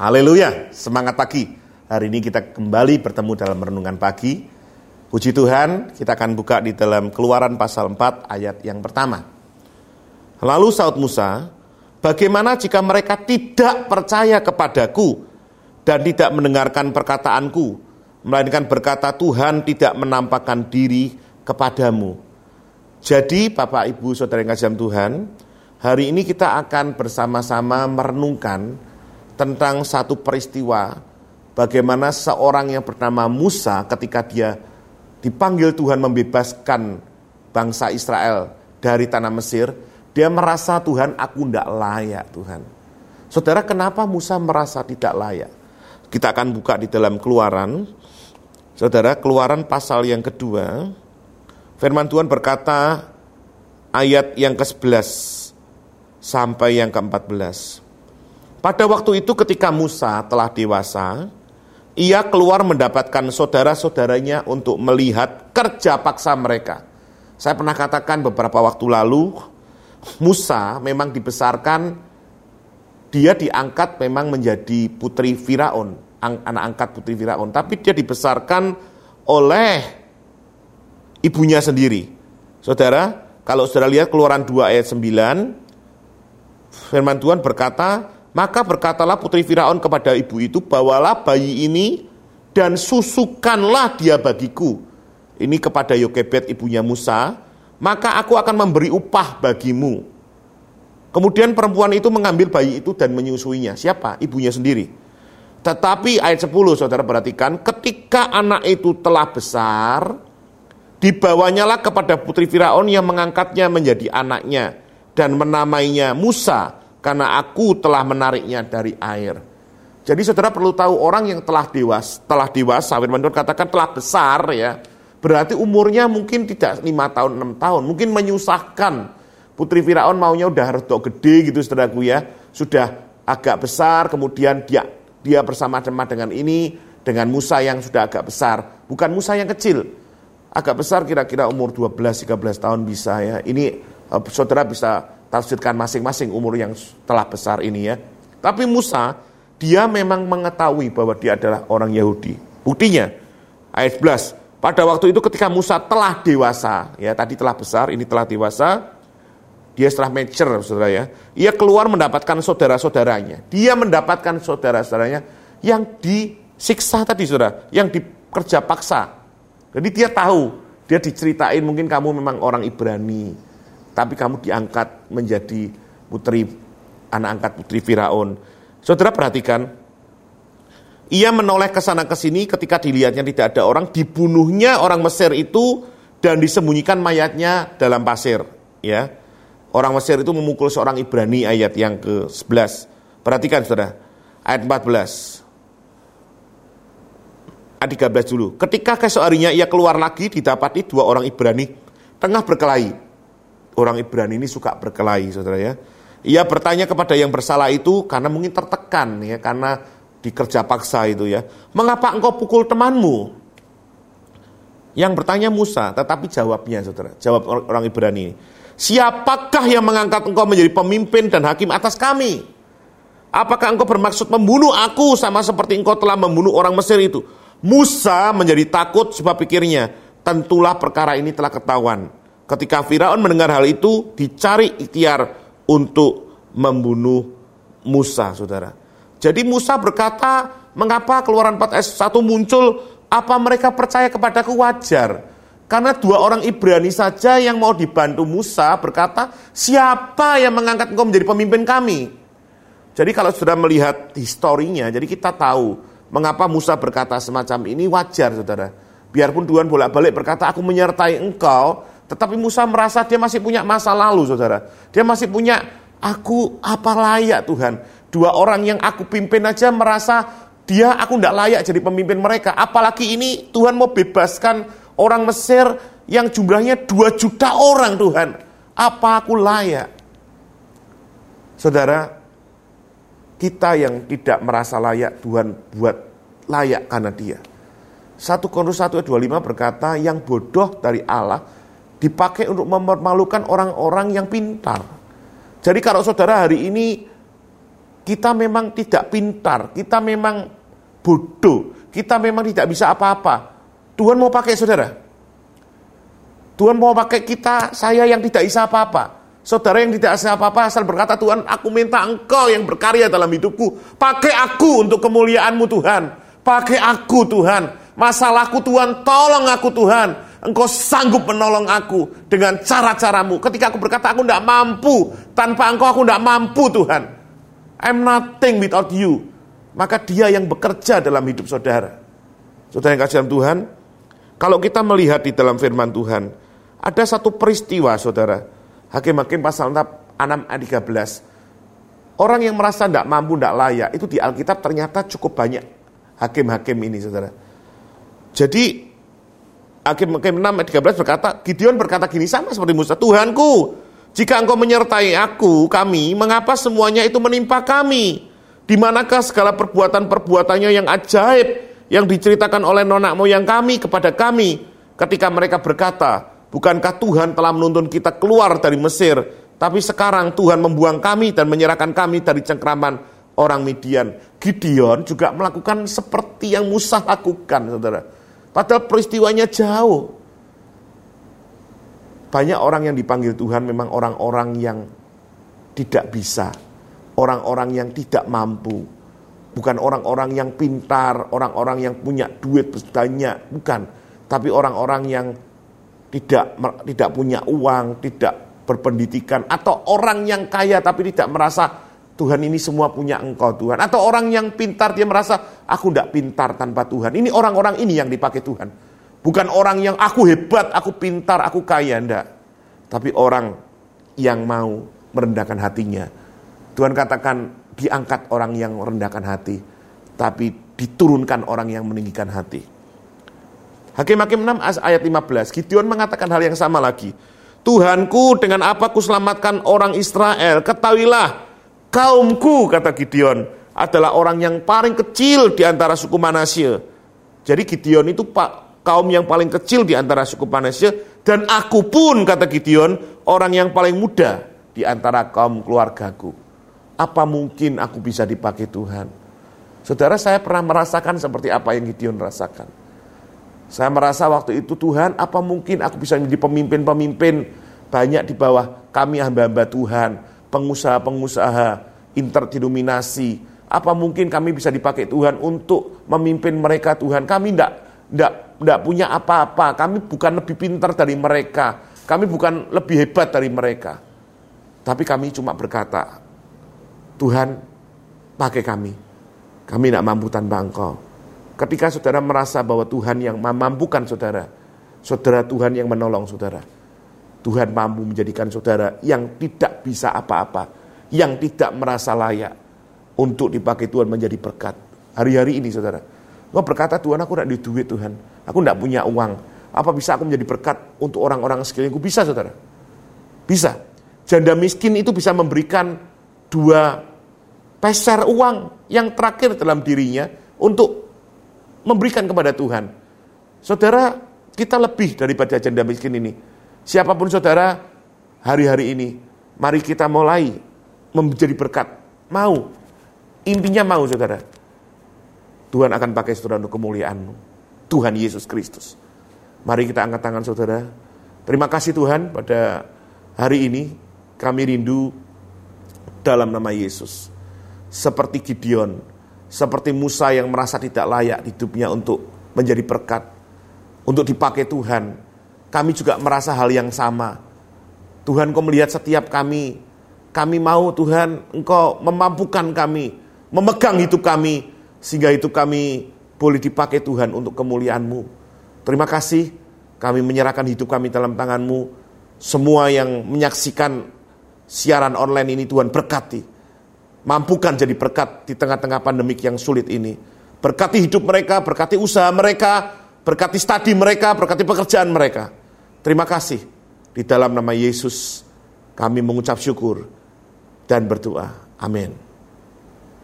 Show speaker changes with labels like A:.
A: Haleluya, semangat pagi. Hari ini kita kembali bertemu dalam renungan pagi. Puji Tuhan, kita akan buka di dalam Keluaran pasal 4 ayat yang pertama. Lalu saud Musa, bagaimana jika mereka tidak percaya kepadaku dan tidak mendengarkan perkataanku, melainkan berkata Tuhan tidak menampakkan diri kepadamu. Jadi Bapak Ibu Saudara yang kasih Tuhan, hari ini kita akan bersama-sama merenungkan tentang satu peristiwa bagaimana seorang yang bernama Musa ketika dia dipanggil Tuhan membebaskan bangsa Israel dari tanah Mesir, dia merasa Tuhan aku tidak layak Tuhan. Saudara kenapa Musa merasa tidak layak? Kita akan buka di dalam keluaran. Saudara, keluaran pasal yang kedua. Firman Tuhan berkata ayat yang ke-11 sampai yang ke-14. Pada waktu itu ketika Musa telah dewasa, ia keluar mendapatkan saudara-saudaranya untuk melihat kerja paksa mereka. Saya pernah katakan beberapa waktu lalu, Musa memang dibesarkan, dia diangkat memang menjadi putri Firaun, anak angkat putri Firaun, tapi dia dibesarkan oleh ibunya sendiri. Saudara, kalau saudara lihat keluaran 2 ayat 9, firman Tuhan berkata, maka berkatalah putri Firaun kepada ibu itu, bawalah bayi ini dan susukanlah dia bagiku. Ini kepada Yokebet ibunya Musa, maka aku akan memberi upah bagimu. Kemudian perempuan itu mengambil bayi itu dan menyusuinya. Siapa? Ibunya sendiri. Tetapi ayat 10 saudara perhatikan, ketika anak itu telah besar, dibawanyalah kepada putri Firaun yang mengangkatnya menjadi anaknya dan menamainya Musa karena aku telah menariknya dari air. Jadi saudara perlu tahu orang yang telah dewasa, telah dewasa, firman Tuhan katakan telah besar ya, berarti umurnya mungkin tidak lima tahun, enam tahun, mungkin menyusahkan. Putri Firaun maunya udah harus gede gitu saudaraku ya, sudah agak besar, kemudian dia dia bersama-sama dengan ini, dengan Musa yang sudah agak besar, bukan Musa yang kecil, agak besar kira-kira umur 12-13 tahun bisa ya. Ini eh, saudara bisa tafsirkan masing-masing umur yang telah besar ini ya. Tapi Musa, dia memang mengetahui bahwa dia adalah orang Yahudi. Buktinya, ayat 11, pada waktu itu ketika Musa telah dewasa, ya tadi telah besar, ini telah dewasa, dia setelah mature, saudara ya, ia keluar mendapatkan saudara-saudaranya. Dia mendapatkan saudara-saudaranya yang disiksa tadi, saudara, yang dikerja paksa. Jadi dia tahu, dia diceritain mungkin kamu memang orang Ibrani, tapi kamu diangkat menjadi putri anak angkat putri Firaun. Saudara perhatikan, ia menoleh ke sana ke sini ketika dilihatnya tidak ada orang, dibunuhnya orang Mesir itu dan disembunyikan mayatnya dalam pasir, ya. Orang Mesir itu memukul seorang Ibrani ayat yang ke-11. Perhatikan Saudara, ayat 14. Ayat 13 dulu. Ketika keesok harinya ia keluar lagi didapati dua orang Ibrani tengah berkelahi orang Ibrani ini suka berkelahi, saudara ya. Ia bertanya kepada yang bersalah itu karena mungkin tertekan ya, karena dikerja paksa itu ya. Mengapa engkau pukul temanmu? Yang bertanya Musa, tetapi jawabnya saudara, jawab orang Ibrani ini. Siapakah yang mengangkat engkau menjadi pemimpin dan hakim atas kami? Apakah engkau bermaksud membunuh aku sama seperti engkau telah membunuh orang Mesir itu? Musa menjadi takut sebab pikirnya, tentulah perkara ini telah ketahuan Ketika Firaun mendengar hal itu, dicari ikhtiar untuk membunuh Musa, saudara. Jadi Musa berkata, mengapa keluaran 4 ayat 1 muncul, apa mereka percaya kepadaku wajar. Karena dua orang Ibrani saja yang mau dibantu Musa berkata, siapa yang mengangkat engkau menjadi pemimpin kami? Jadi kalau sudah melihat historinya, jadi kita tahu mengapa Musa berkata semacam ini wajar, saudara. Biarpun Tuhan bolak-balik berkata, aku menyertai engkau, tetapi Musa merasa dia masih punya masa lalu, saudara. Dia masih punya, aku apa layak Tuhan. Dua orang yang aku pimpin aja merasa dia aku tidak layak jadi pemimpin mereka. Apalagi ini Tuhan mau bebaskan orang Mesir yang jumlahnya dua juta orang Tuhan. Apa aku layak? Saudara, kita yang tidak merasa layak Tuhan buat layak karena dia. 1 Korintus 1 ayat 25 berkata, yang bodoh dari Allah dipakai untuk mempermalukan orang-orang yang pintar. Jadi kalau saudara hari ini kita memang tidak pintar, kita memang bodoh, kita memang tidak bisa apa-apa. Tuhan mau pakai saudara. Tuhan mau pakai kita, saya yang tidak bisa apa-apa. Saudara yang tidak bisa apa-apa asal berkata Tuhan, aku minta engkau yang berkarya dalam hidupku. Pakai aku untuk kemuliaanmu Tuhan. Pakai aku Tuhan. Masalahku Tuhan, tolong aku Tuhan. Engkau sanggup menolong aku dengan cara-caramu. Ketika aku berkata aku tidak mampu, tanpa engkau aku tidak mampu Tuhan. I'm nothing without you. Maka dia yang bekerja dalam hidup saudara. Saudara yang kasih Tuhan, kalau kita melihat di dalam firman Tuhan, ada satu peristiwa saudara. Hakim-hakim pasal 6 ayat 13. Orang yang merasa tidak mampu, tidak layak, itu di Alkitab ternyata cukup banyak hakim-hakim ini saudara. Jadi Hakim-hakim 6 ayat 13 berkata, Gideon berkata gini sama seperti Musa, Tuhanku, jika engkau menyertai aku, kami, mengapa semuanya itu menimpa kami? Di manakah segala perbuatan-perbuatannya yang ajaib yang diceritakan oleh nonak moyang kami kepada kami ketika mereka berkata, bukankah Tuhan telah menuntun kita keluar dari Mesir, tapi sekarang Tuhan membuang kami dan menyerahkan kami dari cengkraman orang Midian. Gideon juga melakukan seperti yang Musa lakukan, saudara. Padahal peristiwanya jauh. Banyak orang yang dipanggil Tuhan memang orang-orang yang tidak bisa, orang-orang yang tidak mampu, bukan orang-orang yang pintar, orang-orang yang punya duit banyak, bukan, tapi orang-orang yang tidak tidak punya uang, tidak berpendidikan, atau orang yang kaya tapi tidak merasa Tuhan ini semua punya engkau Tuhan. Atau orang yang pintar dia merasa aku tidak pintar tanpa Tuhan. Ini orang-orang ini yang dipakai Tuhan. Bukan orang yang aku hebat, aku pintar, aku kaya. Enggak. Tapi orang yang mau merendahkan hatinya. Tuhan katakan diangkat orang yang merendahkan hati. Tapi diturunkan orang yang meninggikan hati. Hakim-Hakim 6 ayat 15. Gideon mengatakan hal yang sama lagi. Tuhanku dengan apa ku selamatkan orang Israel. Ketahuilah Kaumku, kata Gideon, adalah orang yang paling kecil di antara suku Manasye. Jadi Gideon itu pak kaum yang paling kecil di antara suku Manasye. Dan aku pun, kata Gideon, orang yang paling muda di antara kaum keluargaku. Apa mungkin aku bisa dipakai Tuhan? Saudara saya pernah merasakan seperti apa yang Gideon rasakan. Saya merasa waktu itu Tuhan, apa mungkin aku bisa menjadi pemimpin-pemimpin banyak di bawah kami hamba-hamba Tuhan pengusaha-pengusaha interdenominasi. Apa mungkin kami bisa dipakai Tuhan untuk memimpin mereka Tuhan? Kami tidak tidak tidak punya apa-apa. Kami bukan lebih pintar dari mereka. Kami bukan lebih hebat dari mereka. Tapi kami cuma berkata, Tuhan pakai kami. Kami tidak mampu tanpa engkau. Ketika saudara merasa bahwa Tuhan yang memampukan saudara, saudara Tuhan yang menolong saudara Tuhan mampu menjadikan saudara yang tidak bisa apa-apa, yang tidak merasa layak untuk dipakai Tuhan menjadi berkat. Hari-hari ini saudara, Kau berkata Tuhan aku tidak di duit Tuhan, aku tidak punya uang. Apa bisa aku menjadi berkat untuk orang-orang sekelilingku? Bisa saudara, bisa. Janda miskin itu bisa memberikan dua peser uang yang terakhir dalam dirinya untuk memberikan kepada Tuhan. Saudara, kita lebih daripada janda miskin ini Siapa pun saudara, hari-hari ini, mari kita mulai menjadi berkat. Mau. Intinya mau saudara. Tuhan akan pakai saudara untuk kemuliaanmu. Tuhan Yesus Kristus. Mari kita angkat tangan saudara. Terima kasih Tuhan pada hari ini kami rindu dalam nama Yesus. Seperti Gideon, seperti Musa yang merasa tidak layak hidupnya untuk menjadi berkat, untuk dipakai Tuhan, kami juga merasa hal yang sama. Tuhan kau melihat setiap kami, kami mau Tuhan engkau memampukan kami, memegang hidup kami, sehingga hidup kami boleh dipakai Tuhan untuk kemuliaan-Mu. Terima kasih, kami menyerahkan hidup kami dalam tangan-Mu. Semua yang menyaksikan siaran online ini Tuhan berkati. Mampukan jadi berkat di tengah-tengah pandemik yang sulit ini. Berkati hidup mereka, berkati usaha mereka, berkati studi mereka, berkati pekerjaan mereka. Terima kasih. Di dalam nama Yesus kami mengucap syukur dan berdoa. Amin.